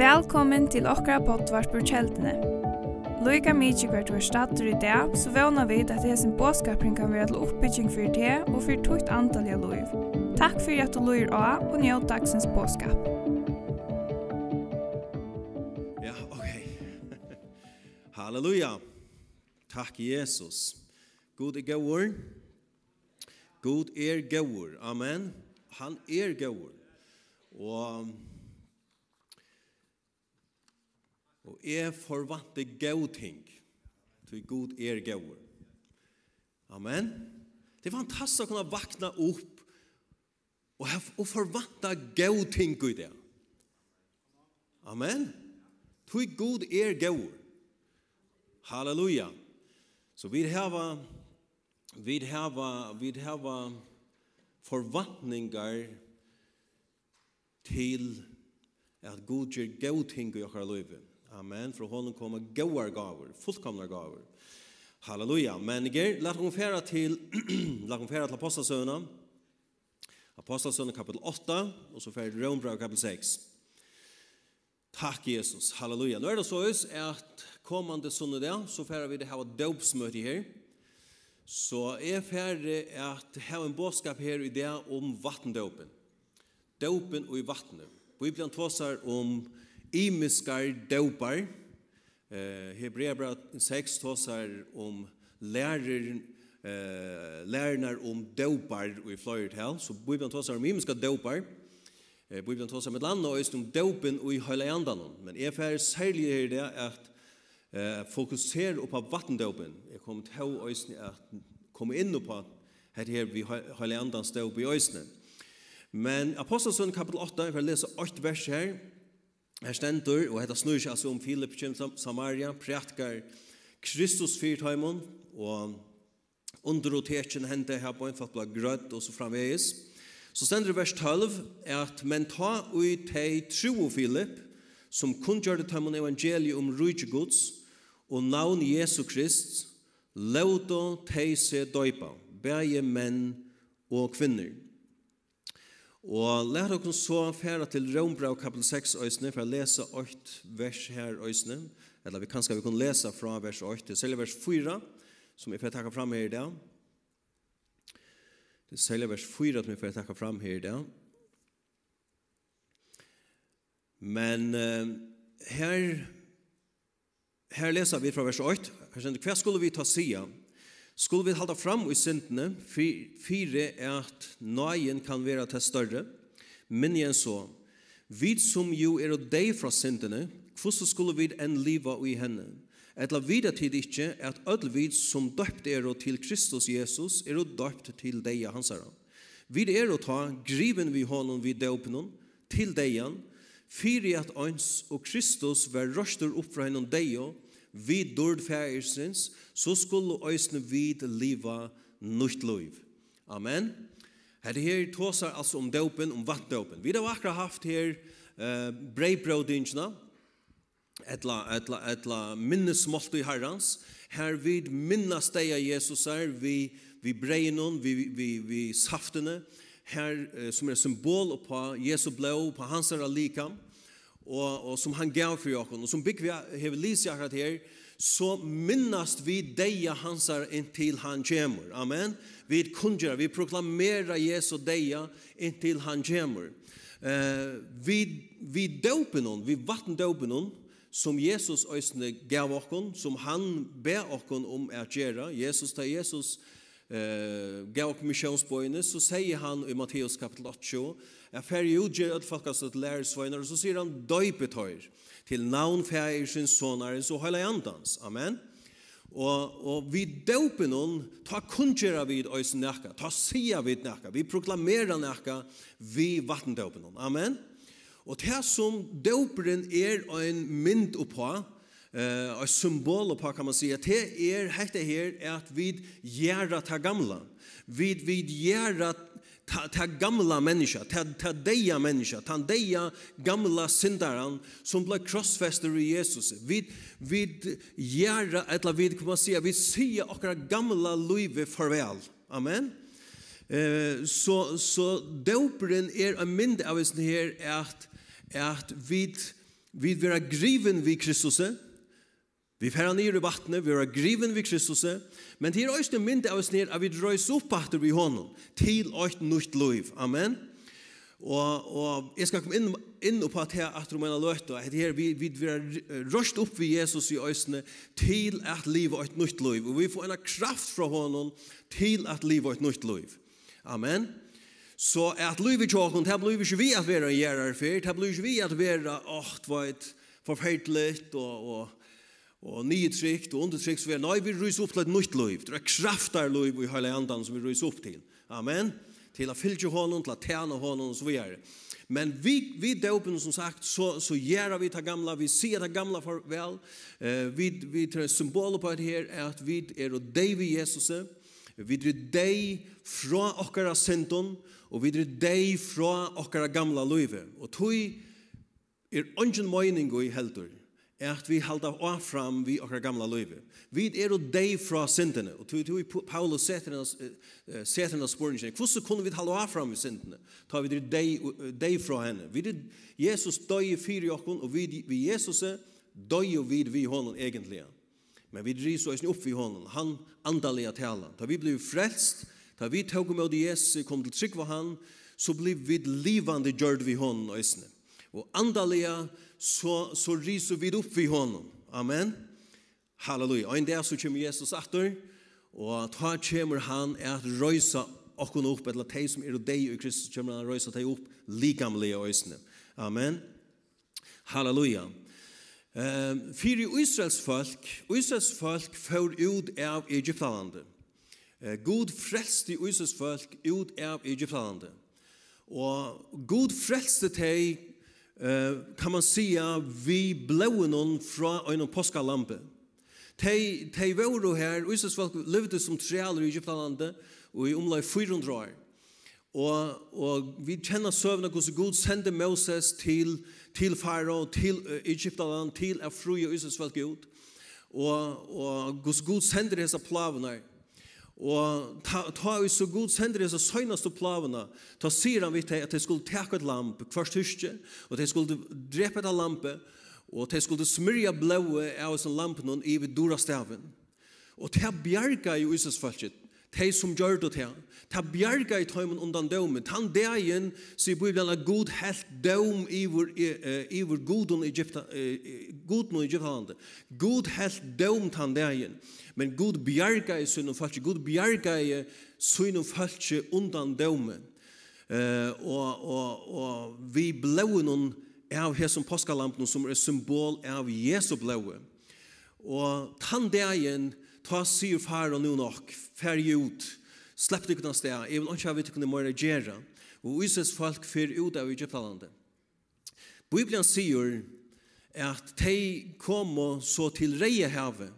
Velkommen til okra potvart på kjeldene. Loika mykje hvert var stater i dag, så vana vid at hesen båskapring kan være til oppbygging for det og fyrir tukt antalliga loiv. Takk fyrir at du loir av og njød dagsens båskap. Ja, ok. Halleluja. Takk Jesus. God er gaur. God er gaur. Amen. Han er gaur. Og Og jeg forvante gau ting, til god er gauer. Amen. Det er fantastisk å kunne vakna opp og forvanta gau ting i det. Amen. Tui god er gaur. Halleluja. Så vi hava vi hava vi hava forvantningar til at god gjør gaur ting i okkar livet. Amen. Fra honom kommer goar gaver, fullkomna gaver. Halleluja. Men ger, låt hon færa till, låt hon færa till Apostasöna. Apostasöna kapitel 8 och så färd Rombra kapitel 6. Tack Jesus. Halleluja. Nu är det så is att kommande söndag så færa vi det här dopsmøte här. Så är færre att ha en boskap här i det om vattendåpen. Dåpen och i vattnet. Bibeln tåsar om imiskar dopar. Eh Hebreerbrevet 6 tosar om lärer eh lärnar om dopar i flöjt här så Bibeln tosar om imiska dopar. Eh Bibeln tosar med landa och om dopen och i hela andan. Men är för särlig är det att eh fokusera på vattendopen. Jag kommer till ösn att komma in på här här vi hela andans dop i ösnen. Men Apostelsund kapitel 8, jag vill läsa 8 vers här. Her stendur, og hetta snur seg altså om Filip kjem Samaria, prætkar Kristus fyrtøymon, og underrotekjen hente her på en fatt blad grøtt og så framvegis. Så stendur i vers 12 at men ta ui tei tro Filip, som kunngjørde tøymon evangeliet om rujtjegods, og navn Jesu Krist, leuto tei se døypa, bæje menn og kvinner. Og lær dere så færa til Rombrau kapitel 6 øysene, for å lese 8 vers her øysene, eller vi kanskje vi kunne lese fra vers 8 til selve vers 4, som vi får takke fram her i dag. Det er selve vers 4 som vi får takke fram her i dag. Men uh, her, her leser vi fra vers 8, her skjønner, hva skulle vi ta sida? Skulle vi halda fram i syndene, fire er at nøyen kan være til større, men igjen så, vi som jo er og deg fra syndene, hvordan skulle vi enn liva i henne? Etla videre tid ikke at ødel vi som døpt er og til Kristus Jesus er og døpt til deg hans herre. Vi er og ta griven vi hånden vi døpen til deg han, fire at ans og Kristus var røster opp fra henne deg og vi dord færsins, så skulle øysene vid liva nytt liv. Amen. Her her tåsar altså om døpen, om vattdøpen. Vi har akkurat haft her uh, breibrådingene, etla, etla, etla minnesmålt i herrans. Her vid minna deg av Jesus her, vi, vi breinon, vi, vi, vi saftene, her uh, som er symbol på Jesu blå, på hans herre likam og, og som han gav for oss, og som bygg vi har lyst akkurat her, så minnast vi deia hansar inntil han kommer. Amen. Vi kungjør, vi proklamerer Jesu deia inntil han kommer. Eh, vi, vi døper noen, vi vatten døper noen, som Jesus øsne gav oss, som han ber oss om å gjøre. Jesus, da Jesus, Jesus, eh gav ok missionsbøyene, så sier han i Matteus kapitel 8, at ge utgjør at folk har lærersvøyner, så sier han døypetøyr til navn færre sin sonar så høyla andans. Amen. Og, og vi døper noen, ta kunngjører vid oss nækka, ta sia vid nækka, vi proklamerer nækka, vi vattendøper noen. Amen. Og det som døperen er en mynd oppå, eh uh, symbol på kan man säga det är hette här är att vid ta gamla. Vid vid göra ta, ta gamla människa ta ta deja människa ta deja gamla syndaren som blev krossfäster i Jesus vid vid gärra eller vid kan man säga vi ser och gamla liv farväl amen. Eh så så doperen är en mynd av oss här att att vid vid vera griven vid Kristus Vi færa nir i vattnet, vi er griven vid Kristus, men det er også øyne mynd av oss nir at vi drøys opp atter vi honom, til øyne nytt liv. Amen. Og, og jeg skal komme inn, inn på at her at romana løyta, at her vi, vi er røst opp vid Jesus i øyne til at liv øyne nytt liv. Og vi får en kraft fra honom til at liv øyne nytt liv. Amen. Så at liv i tjåkon, det blir ikke vi at være en gjerrar fyr, det blir ikke vi at være, åh, det var et forferdelig og, og og nye trygt og undertrygt, så vi er nøy, vi ryser opp til et nytt liv. Det er kraftar liv i hele andan som vi ryser opp til. Amen. Til å fylle hånden, til å tjene hånden og så videre. Men vi, vi døpen, som sagt, så, så gjør vi det gamla, vi sier det gamla farvel. Eh, vi, vi tar symbolet på det her, er at vi er og deg vi Jesus. Vi er deg fra okkara synden, og vi er deg fra okkara gamla livet. Og tog er ungen mening i heldur er at vi halda avfram vi okra gamla løyve. Vi er og deg fra syndene, og tog vi Paulus seter henne spørningen, hvordan kunne vi halda avfram vi syndene? Ta vi dei, deg fra henne. Vi er Jesus døy fyri okkon, og vi, vi Jesus døy og vi vi honom egentlig. Men vi dris og opp vi honom, han andalega tala. Ta vi blir frelst, ta vi tog med Jesus, kom til trygg var han, så blir vi livande gjørd vi honom og Og andalega så, så riser vi upp vid honom. Amen. Halleluja. Og en dag så kommer Jesus efter og ta kommer han att rösa och kunna upp eller de som er deg i Kristus kommer han røysa deg opp upp øysene. Amen. Halleluja. Ehm fyrir Israels folk, Israels folk får ut av Egyptalandet. God Gud frelste Israels folk ut av Egyptalandet. Og God frelste tei kan man säga vi blev on fra en påskalampe. Tei tei våru her, og Jesus folk levde som trealer i Egyptalande, og i omlai 400 år. Og, og vi kjenner søvna hvordan Gud sendte Moses til, til Faro, til Egyptaland, til Afruja og Jesus folk ut. Og, og hvordan Gud sender disse plavene. Og ta, ta i så god sender disse søgnaste plavene, ta sier han vidt at de skulle teke et lamp først huske, og de skulle drepe et lampe, og de skulle smyrja blåe av sin lampen i vid dora staven. Og det bjerga i Jesus falskjett de som gjør det til. Ta bjerga i tøymen undan dømen. Tan dagen, sier Bibelen, at god helt døm iver, iver godon i Egypta, godon i Egyptalandet. God helt døm tan dagen. Men god bjerga i synden falske. God bjerga i synden falske undan dømen. Uh, og, og, og vi blåen noen av hesson påskalampen som er symbol av Jesu blåen. Og tan dagen, ta sier far og nu nok, færg ut, slepp deg noen sted, jeg vil ikke ha vitt kunne mer gjøre, og Israels folk fyr ut av Egyptalandet. Bibelen sier at de kom og så til Reiehavet,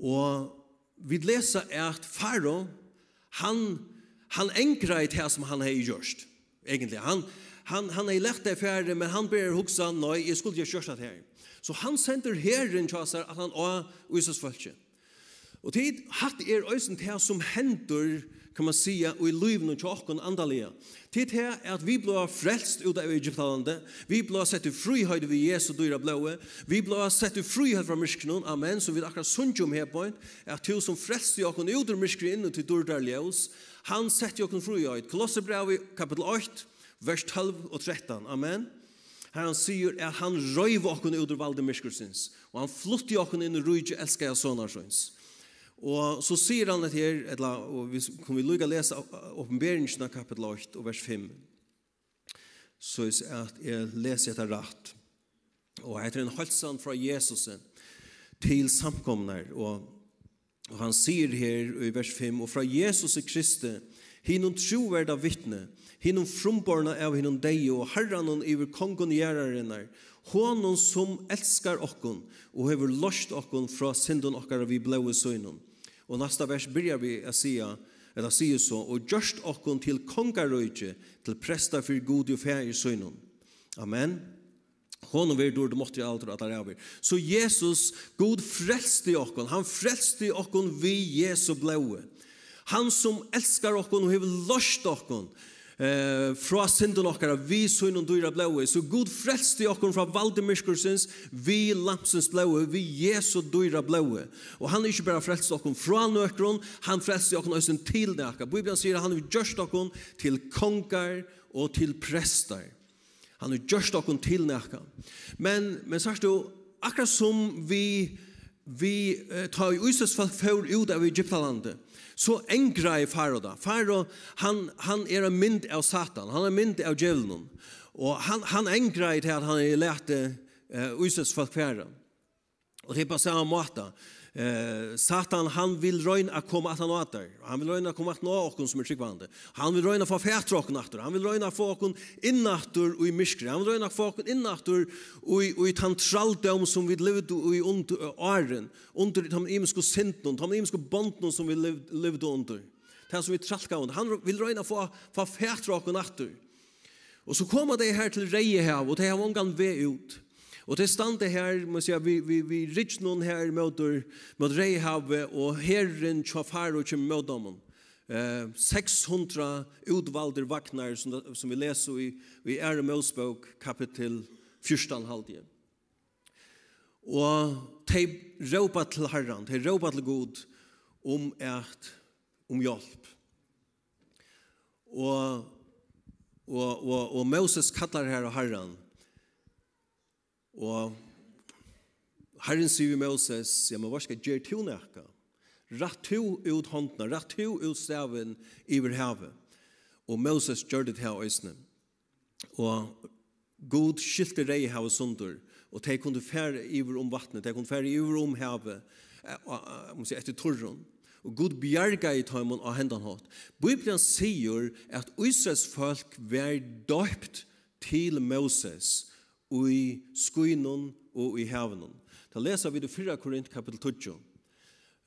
og vi leser at Faro, han, han enkra i det som han har gjort, egentlig. Han, han, han har lett det ferdig, men han ber hoksa, nei, jeg skulle ikke gjøre det her. Så han sender herren til oss at han og Israels folket. Og tid hatt er øysen til som hender, kan man sia, og i liven og tjokken andalega. Tid her er at vi blå frelst ut av Egyptalandet, vi blå sett i frihøyde ved Jesu dyra blåe, vi blå sett i frihøyde fra myrskenen, amen, som vi akkurat sunnkje om her på, er at til som frelst i okken ut av myrskenen og til dyrdar ljøs, han sett i okken frihøyde. Kolosserbrev i kapitel 8, vers 12 og 13, amen. Her han sier at han røyv okken ut av valde myrskursins, og han flutti okken inn i rujtje elskar jeg sånne. Og så sier han det her, eller, og vi kan vi lukka lese oppenberingsna kapitel 8 og vers 5. Så er at jeg leser etter rett. Og heter en halsan fra Jesus til samkomnar. Og, og han sier her i vers 5, og fra Jesus i Kristi, hinnom troverda vittne, hinnom frumborna av hinnom deg, og herranon iver kongon gjerrarenar, honom som elskar okkon, og hever lost okkon fra synden okkar vi blei søgnon Og nästa vers byrjar vi a sia, eller sia så og just okkon til kongarøyge, til presta för god og färg i synen. Amen. Hon vill då måste jag alltid att det Så Jesus, god frälste okkon. Han frälste okkon vi Jesu blåe. Han som älskar okkon och har lost okkon eh, fra synden okkara, vi synden dyra blåi, så god frelste okkar fra Valdemirskursens, vi lampsens blåi, vi Jesu dyra blåi. Og han er ikke bare frelste okkar fra nøkron, han frelste okkar nøysen til nøkka. Bibelen sier han er gjørst okkar til kongar og til prestar. Han er gjørst okkar til nøkka. Men, men sagt du, akkurat som vi, vi tar i uses folk ut av Egyptalandet, så engra i faro da. Faro, han, han er en mynd av satan, han er mynd av djevelen. Og han, han engra i til at han er lærte uh, Uses folk færa. Og det er på samme måte eh, Satan han vill röjna att komma att han åter. Han vill röjna att komma att nå åkon som är tryggvande. Han vill röjna att få fätra åkon åter. Han vill röjna att få åkon innattor och i myskri. Han vill röjna att få åkon innattor och i, och i tantraldom som vi levde i under åren. Under de imensko synden, de imensko bonden som vi levde under. Det som vi tralka under. Han vill röjna att få, få fätra åkon åter. Och så kommer det här till Rejehav och det här var en vei ut. Og til stande her, må jeg vi, vi, vi rich noen her møter, mot Reihave og herren Tjafaro kjem mødommen. Eh, 600 utvalder vaknar som, som vi leser i, i Ære Møsbøk, kapittel 14 halvdige. Og de råpa til herren, de råpa til god om et, om hjelp. Og, og, og, og Moses kallar her og herren, Og Herren sier vi Moses, ja, men hva skal jeg gjøre til nekka? Rett to ut håndene, rett to ut staven iver havet. Og Moses gjør det her øsne. Og God skilte rei havet sunder, og de kunne fære iver om vattnet, de kunne fære iver om havet, etter torren. Og God bjerga i tøymon av hendan hatt. Bibelen sier at Israels folk var døpt til Moses, i skuinon og i hevnon. Da leser vi det 4 Korint kapitel 12.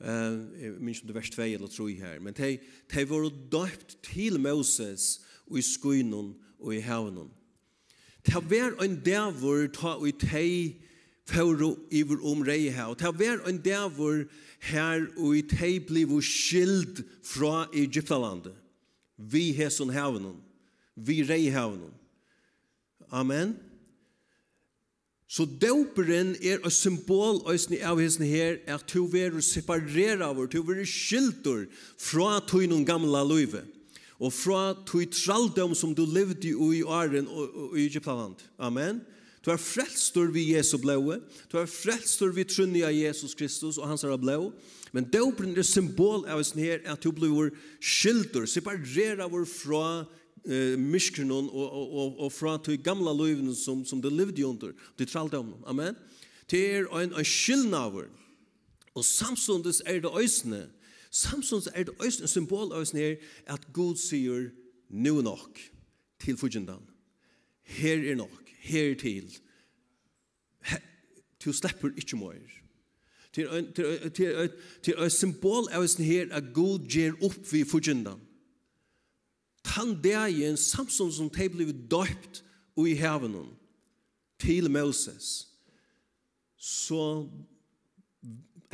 Eh, jeg minns om det vers 2 eller 3 her, men de, de var døpt til Moses og i skuinon og i hevnon. Det var en dævor ta og i teg færo iver om rei her. Og det var en dævor her og i teg blivu skild fra Egyptalandet. Vi hesson hevnon. Vi rei hevnon. Amen. Amen. Så døperen er et symbol øsne av hesten her, at du vil separere over, du vil skilter fra tøynen gamla løyve, og fra tog traldom som du levde i i åren og i Egyptaland. Amen. Du er frelstor vi Jesu blåe, du er frelstor vi trunni av Jesus Kristus og hans er blå, men døperen er symbol av hesten her, at du blir skilter, separere over fra eh miskunon och och och från till gamla löven som som de levde under. Det tralde om. Amen. Det är en en og Och samstundes är det ösne. Samstundes är det ösne symbol ösne är att Gud säger nu nok till fugendan. Här är nok, här till. Du släpper inte mer. Til til til til symbol er her at Gud ger upp vi fugendan tann dagen Samson som de ble døpt og i hevnen til Moses, så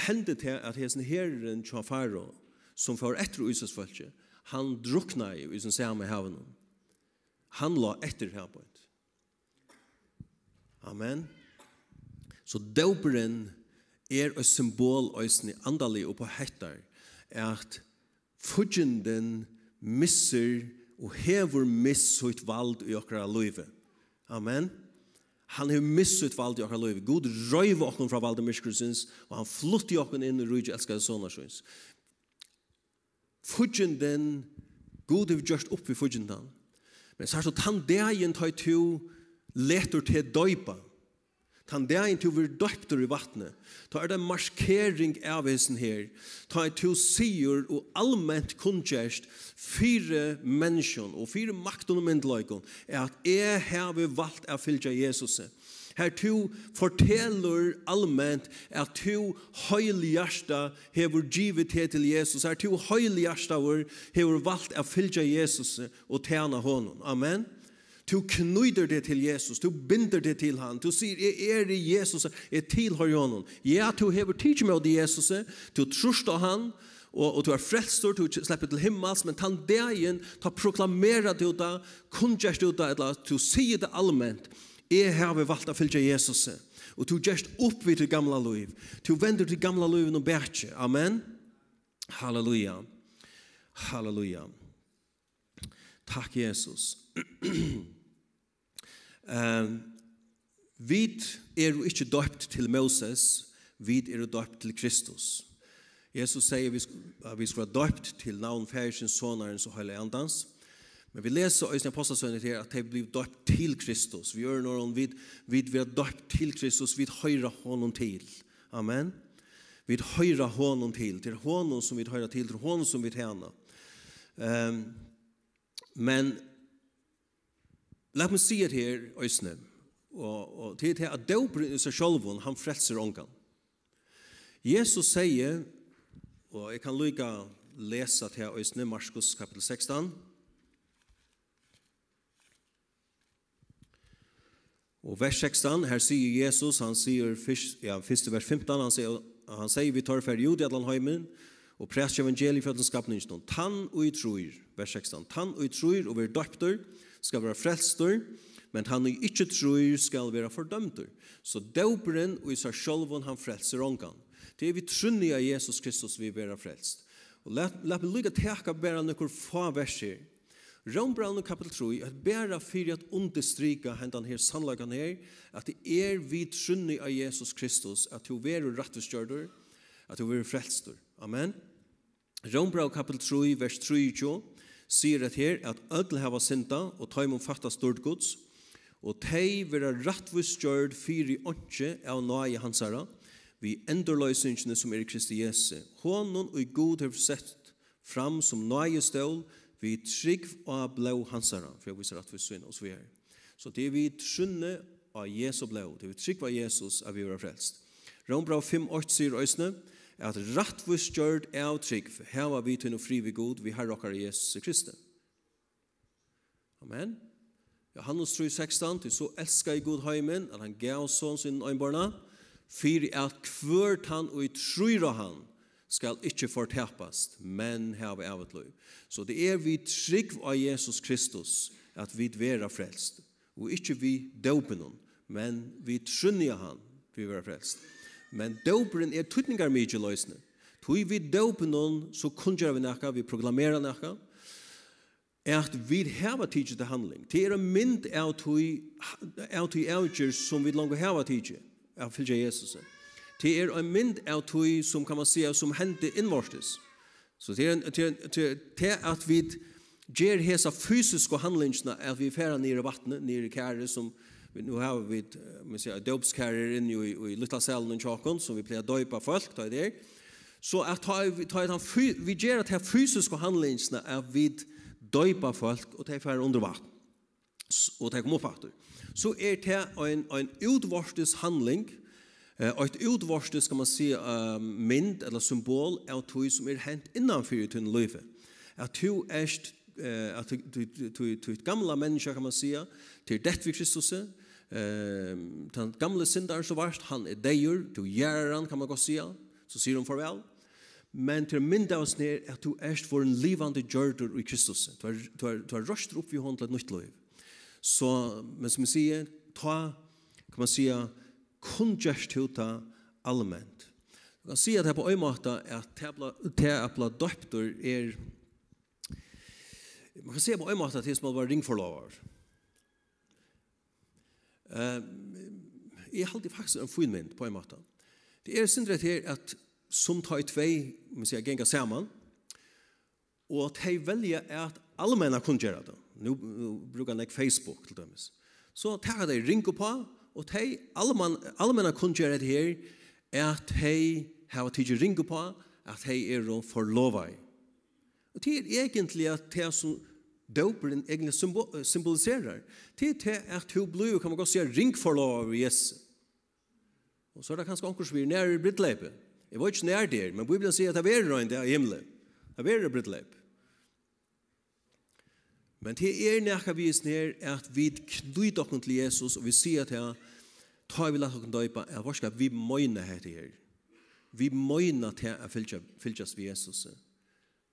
hendte det at hesten herren Tjafaro, som får etter Isus følge, han drukna i Isus samme hevnen. Han la etter her på. Amen. Så døperen er et symbol i andalig og på hettar, at fudgenden misser og hever missutt vald i okra løyve. Amen. Han hever missutt vald i okra løyve. God røyve okken fra valde miskrusins og han flutti okken inn i rujtje elskade sonarsøyns. Fudgjenden, God hever gjørst opp i fudgjenden. Men særst so tann degen tar to letur til døypa. Tan det ein til vi døypter i vattnet. Ta er det markering av hesen her. Ta er til sier og allment kunngjørst fire menneskjon og fire makten og myndløykon er at jeg har valgt å fylgja Jesus. Her to forteller allment at to høyligjasta hever givet her til Jesus. Her to høyligjasta hever valgt å fylgja Jesus og tjene honom. Amen. Amen. Du knyter det til Jesus. Du binder det til han. Du sier, jeg er i Jesus. Jeg tilhører honom. Ja, du hever tidsi med det Jesus. Du trusht av han. Og, og du er frelstor. Du slipper til himmels. Men tan dagen, ta proklamera du da. Kunnkjæst du da. Eller du sier det allment. Jeg har valgt å fylgja Jesus. Og du gjerst opp vid det gamla liv. Du vender til gamla liv og bætje. Amen. Halleluja. Halleluja. Takk Jesus. Um, vid er jo ikke døpt til Moses, vi er jo døpt til Kristus. Jesus sier vi, at vi skal være døpt til navn Færsens, Sånarens og Høyla Andans. Men vi leser i sin apostelsønnet her at de blir døpt til Kristus. Vi gjør noe om vid, vi er døpt til Kristus, vi høyre hånden til. Amen. Vi høyre hånden til, til hånden som vi høyre til, til hånden som vi tjener. Um, men La meg si det her, Øysne, og, og til det at døper i seg selv, han frelser ångan. Jesus sier, og jeg kan lykke lese til Øysne, Marskos kapitel 16, Og vers 16, her sier Jesus, han sier, ja, første vers 15, han sier, han sier vi tar for jord i Adlanheimen, og præst evangeliet for den skapningen. Tann og i tror, vers 16. Tann og i tror og være døpter, skal være frelster, men han og ikke tror skal være fordømter. Så døperen og i seg selv han frelser ångan. Det er vi trunnig av Jesus Kristus vi være frelst. Og la, la meg lykke teka bare noen få verser. Rombrand kapitel 3, at bare fyrir at understryka hendan her sannlagan her, at det er vi trunnig av Jesus Kristus, at du er rettforskjørder, at du er frelstur. Amen. Rombrau kapitel 3, vers 3, sier at her at ødel hava synda og taimum fatta stort gods, og tei vera rattvis gjørd fyri åndsje av nøye hansara, vi endurløysingene som er i Kristi Jesu. Hånden og god har sett fram som nøye stål, vi trygg av blå hansara, for jeg viser rattvis synd og så er. Så det er vi trunne av Jesu blå, det er vi trygg av Jesus at vi vera frelst. Rombrau 5, 8 sier òsne, at rattvis gjørt av trygg, heva vi til noe fri vi god, vi har okkar Jesus Kristi. Amen. Johannes 3, 16, til så elskar i god heimen, at han gav sånn sin øynbarna, fyrir at kvørt han og i tryra han, skal ikkje fortepast, men hava av et liv. Så det er vi trygg av Jesus Kristus, at vi vera frelst, og ikkje vi døpen men vi trunja han, vi vera frelst men døperen er tutningar mykje løsne. Tui vi døper noen, så kunngjør vi nekka, vi proklamerar nekka, er at vi hava tidsi til handling. Det er en mynd av tui avgjør som vi langer hava tidsi, av fylgja Jesus. Det er en mynd av tui som kan man se som hente innvortes. Så det er, en, det, er, det er at vi gjør hesa fysiske handlingsna, at vi færa nere i vattnet, nere i kære som, som nu har vi man säger dopskarer in i i lilla cellen och chakon som vi plejer döpa folk då det Så att vi ta han vi ger att ha fysiska handlingarna är vid döpa folk och ta för under vatten. Och ta kom upp. Så är det en en utvorstes handling Och ett utvarste kan man se uh, mynd eller symbol av tog som är hänt innanför i tunn løyfe. At du erst eh att till till gamla menneske kan man säga til det vi Kristus ehm den gamle syndaren så vart han är dejur till järan kan man gå säga så sier han farvel men till minda oss ned at du är for en livande gjørder i Kristus. Du har du har du har i hånd til et nytt liv så men som jeg sier ta kan man säga kunjust huta allmänt. Du kan säga at det på öjmåta är er, tävla döptor er Man kan se på en måte at det som var ringforlover. Uh, jeg halte faktisk en fin mynd på en måte. Det er sindret her at som tar i tvei, man sier, genga saman, og at de velger er at alle kun gjøre det. Nå brukar han ikke Facebook til dømes. Så tar de ringo på, og hei, alle menn kun gjøre det her, er at hei har tidlig ringo på, at hei er å forlova i. Og det er egentlig at det som doperen egentlig symboliserer. Til til at hun blir, kan man godt si, ringforlov av Jesus. Og så er det kanskje anker som er nær i brittleipet. Jeg var ikke nær der, men Bibelen sier at det er røyne av himmelen. Det er i brittleip. Men til er nærka vi er at vi knyter dere til Jesus, og vi sier til ta vi lagt dere døypa, er hva vi møyne her til her? Vi møyne til å fylkes vi Jesus. Jesus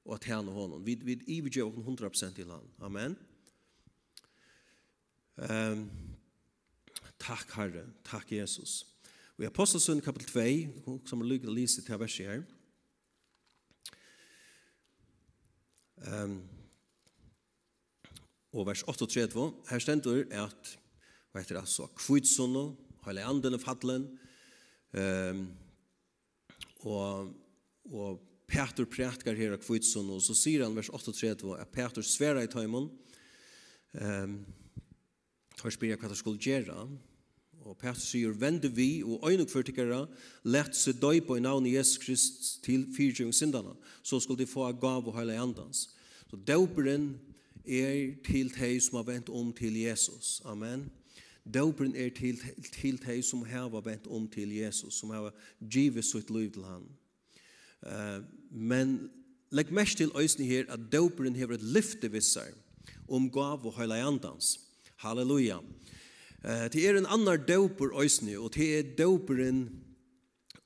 og at tjene honom. Vi, vi ivergjør 100% til han. Amen. Um, takk, Herre. Takk, Jesus. Og i Apostelsund kapitel 2, som er lykkelig å lise til verset her, um, og vers 38, her stender at, hva heter det altså, kvitsunno, heilig anden og um, og, og Peter prætkar her av kvitsun, og så sier han vers 38, at Peter sværa i tøymon, um, tar spyrja hva det skulle gjøre, og Peter sier, vende vi, og øynuk fyrtikere, lett seg døy på i navn Jesus Krist til fyrtjøving syndana, så skulle de få gav og heile andans. Så døperen er til teg som har vent om til Jesus. Amen. Døperen er til, til teg som har vent om til Jesus, som har givet sitt liv til han. Amen Uh, men legg mest til øysene her at døperen hever et lyfte visser om gav og høyla andans. Halleluja. Uh, det er en annan døper øysene, og det er døperen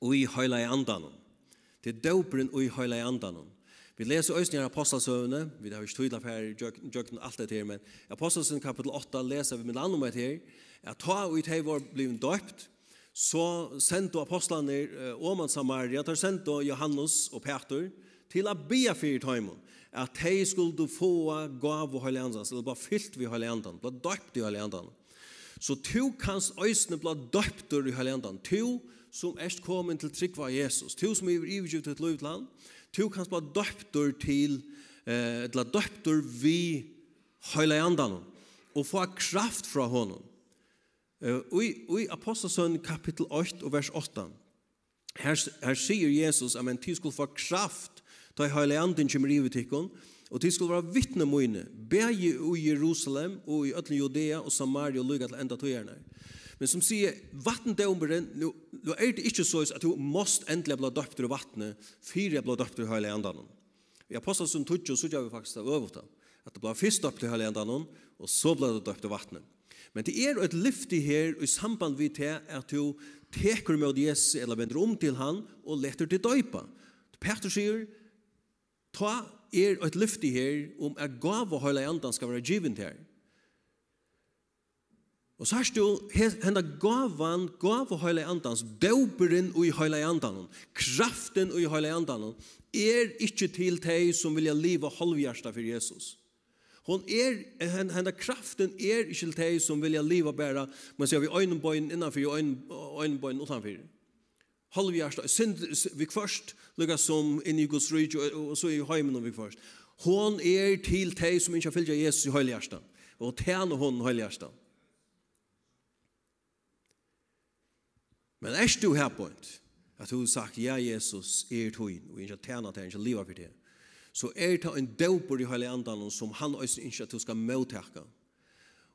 ui høyla andan. Det er døperen ui høyla andan. Vi leser øysene i apostelsøvne, vi har ikke tydelig her i jøkken alt dette her, men i apostelsøvne kapitel 8 leser vi med land om her, at ta og i teg var blivet døpt, så sendte apostlene Åman Samaria, der sendte Johannes og Peter til å be for tøymen, at de skulle få gav og høyleandene, eller bare fyllt ved høyleandene, bare døpt i høyleandene. Så to kanst øysene ble døpt i høyleandene, to som erst kommet til trikva Jesus, to som er ivergivet til et lovland, to kanst ble døpt til, eller døpt vi høyleandene, og få kraft fra honom i Apostelsøn kapitel 8 og vers 8, her, her sier Jesus at de skulle få kraft ta i heilig anden kommer i utikken, og de skulle være vittne mine, begge i Jerusalem og i øtlen Judea og Samaria og lykke til enda togjerne. Men som sier, vattendømeren, nå, nå er det ikke så at du måst endelig bli døpt i vattnet, før jeg bli døpt i hele enden. I Apostelsen 20 så gjør vi faktisk det øvrigt, at det ble først døpt i hele enden, og så ble det døpt i vattnet. Men det er et lyfte her i samband vi til at du teker med Jesus eller vender om til han og letter til døypa. Peter sier, ta er et lyfte her om at gav og høyla andan skal være givet her. Og så hørst du, henda gavan, gav og høyla andans, døperen og i høyla andan, kraften og i høyla andan, er ikke til teg som vilja liva holvhjersta for Jesus. Hon er, henne hen kraften er er til till som vilja liva leva men så har vi ögonböjen innanför och ögonböjen utanför. Håll utanfor. hjärsta synd vi först lukka som inn i Guds rydj og så i heimen vi först. Hon er til dig som inte fylgja Jesus i helhjärta og tjene hon helhjärta. Men er du her på at du sagt ja Jesus er tog og inte tjene til, inte liva for det så er det en døper i hele andan som han også ikke at du skal møttakke.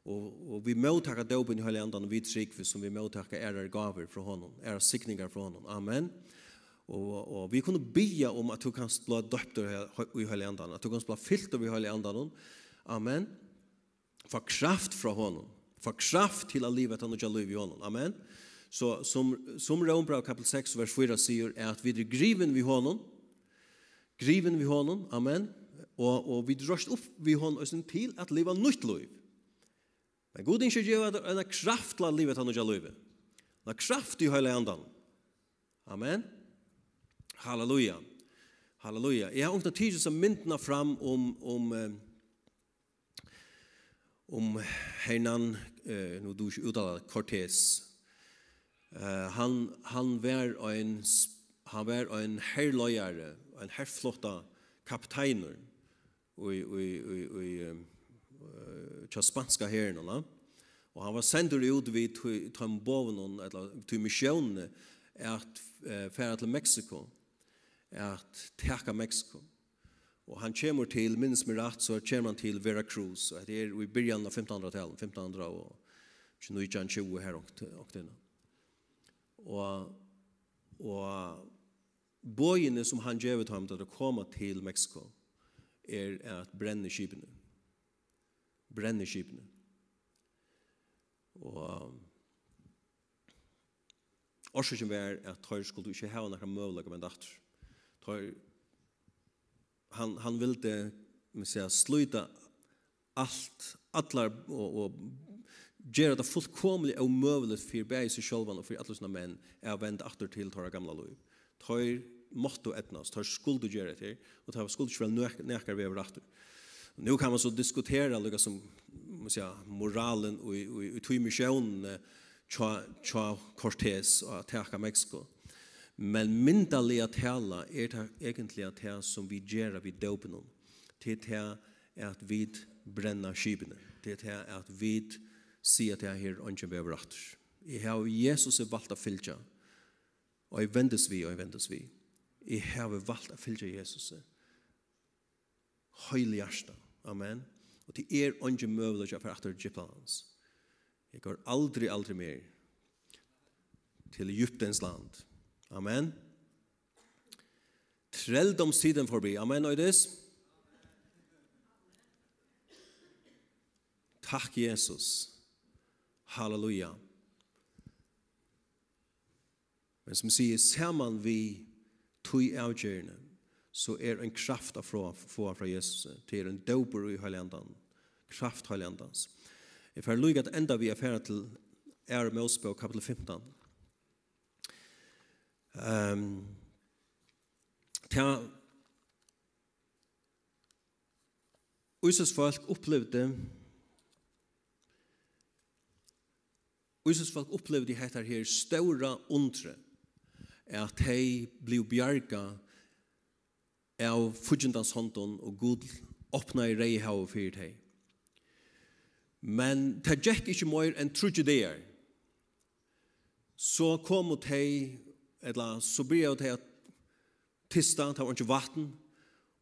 Og, og vi møttakke døper i hele andan vi trygg som vi møtekke er er gaver fra honom, er sikninger fra honom. Amen. Og, og vi kunne be om at du kan bli døpt i hele andan, at du kan bli fyllt i hele andan. Amen. Få kraft fra honom. Få kraft til å livet han og ikke liv i honom. Amen. Så som, som Rombra kapitel 6, vers 4 sier, er at vi driver griven vi honom, Griven vi honom, amen. Og, og vi drøst opp vi honom oss til at leva nytt liv. Men god ikke gjør at en kraft la livet han og gjør livet. En kraft i høyla andan. Amen. Halleluja. Halleluja. Jeg har åkna tid som myndna fram om, om, om Hernan, eh, nå du ikke uttaler, Cortés. Eh, han, han var en, han var en herrløyere en herflotta kapteiner i, i, i, i, i spanska herren. Og han var sendur ut vid Trombovenon, eller til missionene, at færa til Mexico at teka Mexico Og han kommer til, minns mig rett, så kommer han til Veracruz, og det er i byrjan av 1500-tallet, 1500 og 29-20 her og denne. Og, og bøyene som han gjør til ham til å komme til Mexico er at brenne skipene. Brenne skipene. Og um, årsaken var at tøyre skulle ikke ha noen møvlegger med datter. Tøyre, han, han ville man sier, sluta allt, allar og, og gjøre det fullkomlig og møvelig for bæg seg selv og for alle sånne menn er å vende atter til tøyre gamla lov. Tøyre måtte etnast, tar skuld å gjøre etter, og tar skuld ikke vel nekar vi over rattur. Nu kan man så diskutera lukka som säga, moralen og i cha tja Cortés og teka Mexiko. Men myndelig at tala er det egentlig at det som vi gjør vid dopen om. Det er at vi brenner skibene. Det er at vi sier at det her ønsken vi over rattur. Jeg har Jesus er valgt å fylltja. Og jeg vendes vi, og jeg vendes vi jeg har valgt å fylge Jesus. Høylig hjerte. Amen. Og til er ikke mulig å gjøre etter djupet hans. Jeg går aldri, aldri mer til Egyptens land. Amen. Trelldomstiden forbi. Amen, Øydes. Takk, Jesus. Halleluja. Men som sier, ser man vi tog avgjørende, så er en kraft av få fra, Jesus, til en doper i høylandan, kraft høylandans. Jeg får lykke at enda vi er ferdig til Ære Måsbøk, kapitel 15. Um, ta Usus folk opplevde Usus folk opplevde dette her større undre at hei bliv bjarga av fudgjendans hånden og god åpna i rei hau fyrir hei. Men det gikk ikke mer enn trudje der. Så kom ut hei, eller så blir ut hei at tista, det var ikke vatten,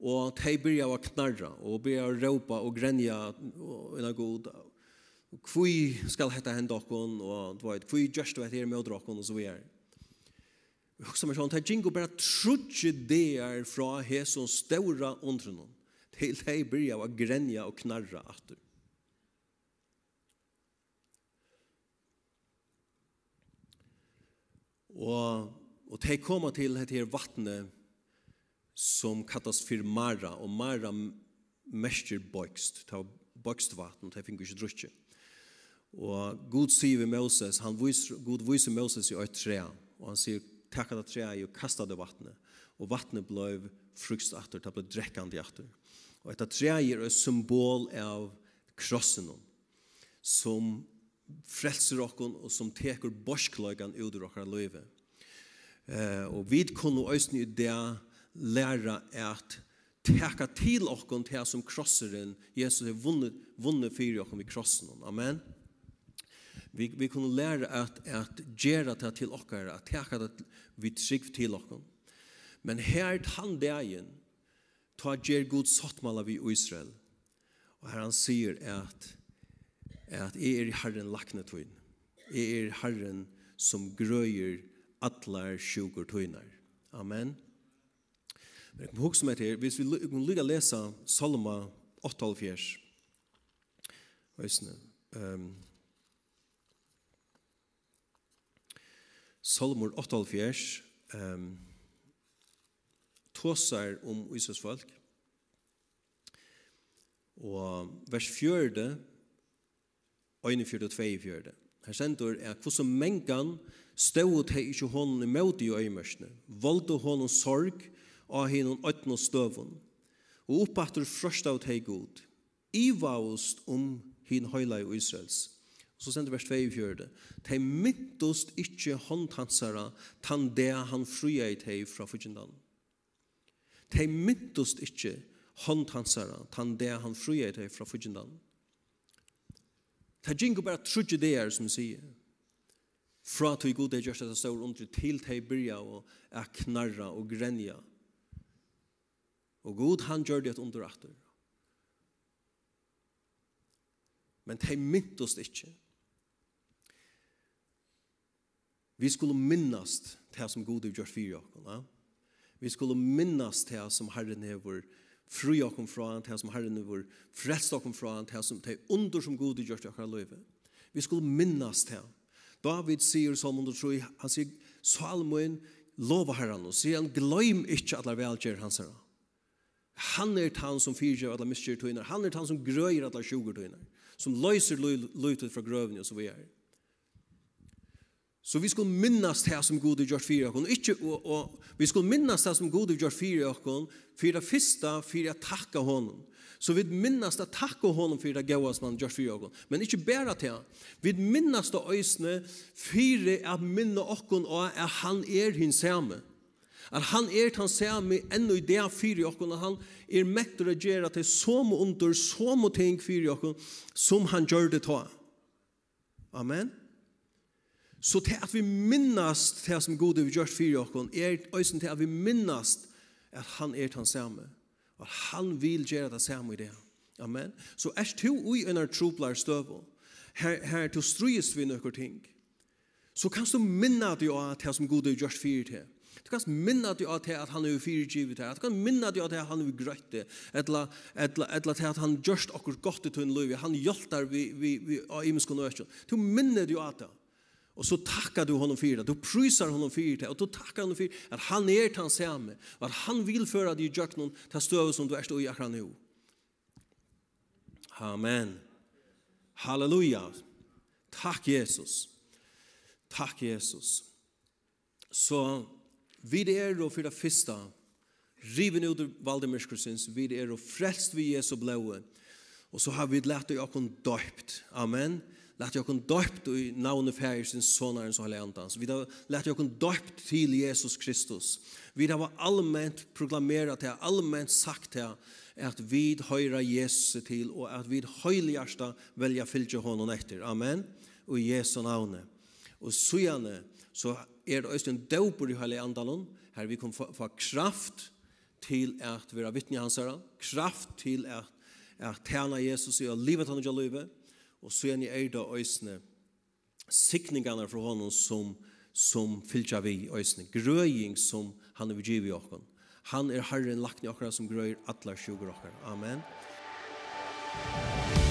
og hei jeg av knarra, og blir av råpa og grenja, og en god, kvui skal hetta henda okkon, og du vet, kvui gjørst du vet her med okkon, og så videre. Som meg sånn, det er jingo bare trutje deir fra hesson ståra undrunnen til de byrja å grenja og knarra atter. Og, og de koma til dette her vattnet som kattas for Mara, og Mara mestjer bøkst, det var bøkst vatten, de finner ikke drutje. Og Gud sier ved Moses, han viser, Gud viser Moses i øytre, og han sier, takka det treet og kasta det vattnet. Og vattnet ble frukst atter, det ble drekkande atter. Og etter treet er et symbol av krossen som frelser okkon og som teker borskløygan ut ur okkar løyve. Eh, og vi kunne òsne i det læra at teka til okkon til som krosseren Jesus har vunnet, vunnet fyrir okkon i krossen. Amen. Amen. Vi, vi kunne lære at, at gjøre det til dere, at teka det vi trygg til dere. Men her han dagen, ta gjer god sottmala vi Israel. Og her han sier at, at jeg er Herren lakne tøyn. Jeg er Herren som grøyer atlar sjukur tøynar. Amen. Men jeg kommer huske meg til, hvis vi kan lykke å lese Salma 8,5. Øysene. Um, Salmor 8,4 um, tåsar om Jesus folk. Og vers 4, 41 og 42. Her sender er hvordan mengan stod til ikke hånden i møte i øymørsene, valgte hånden sorg av henne øtten og støven, og oppbatter frøst av til god, i ivaust om henne høyla i Israels, Så sender vers 24. De myntost ikkje håndhansara tan det han fria i teg fra fyrtjendan. De myntost ikkje håndhansara tan det han fria i teg fra fyrtjendan. Det gingo bara trudje det er som sier. Fra at vi god er gjørst etter stor under til tei byrja og er knarra og grenja. Og god han gjør det under atter. Men de myntost ikkje Vi skulle minnast det som Gud har gjort for oss. Vi skulle minnast det som Herren har vært fri oss fra, det som Herren har vært frelst oss fra, det som det under som Gud har gjort i oss løyve. Vi skulle minnast det. David sier som under tro, han sier, Salmoen lova Herren, og sier han, gløym ikke at det velgjør hans herre. Han er han som fyrtjør alle miskjer tøyner, han er han som grøyer alle sjuger tøyner, som løyser løytet fra grøvene og så videre. Så vi skulle minnas det som Gud har gjort fyra okkon. Ikke, og, og, vi skulle minnas det som Gud har gjort fyrir okkon, fyrir det fyrsta, fyrir at takka honom. Så vi minnas det takka honom fyrir det gaua som han gjort fyra okkon. Men ikke bæra til han. Vi minnas det øysene fyrir at minna okkon og at han er hins samme. At han er han samme ennå i det fyra okkon, at han er mektur å gjøre til så må under, så må ting fyra okkon, som han gjør det ta. Amen. Amen. Så til at vi minnast det som gode vi gjort fyrir oss, er øysen til at vi minnast at han er den samme. Og han vil gjøre det samme i det. Amen. Så er to ui enn er troplar støvå. Her, her to strys vi noen ting. Så kan du minna deg av at det som gode vi gjort fyrir til. Du kan minna at jo at han er fyrir givet her. Du kan minna av jo at han er grøtt det. Etla, etla, etla at han gjørst okkur godt i tunn liv. Han hjeltar vi, vi, vi, av imenskene og vi, vi, vi, vi, vi, Och så tackar du honom för det. Du prisar honom för det. Och då tackar honom för att han är tan samme. Och att han vill föra dig i jöknon till stöv som du är stå i akkurat nu. Amen. Halleluja. Tack Jesus. Tack Jesus. Så vid er och för det första riven ut ur Valdemarskursens vid er och frälst vid Jesu blåe. Och så har vi lärt dig att döpt. Amen. Amen. Lät jag kun döpt i navne färgsins sonar som har Så Vi lät jag kun döpt till Jesus Kristus. Vi har allmänt proklamerat det, allmänt sagt det att vi höra Jesus till och att vi höjligaste välja fylja honom efter. Amen. Och i Jesu navne. Och så gärna så är det östen dopor i hela andan Här vi kommer få kraft till att vara vittne hans herre. Kraft till att, att tjäna Jesus i livet han och livet og så igjen i øyda øysene sikningene fra honom som, som fylkja vi øysene, grøying som han er vidgiv i okken. Han er herren lagt i okkara som grøyer atler sjuger okkara. Amen. Amen.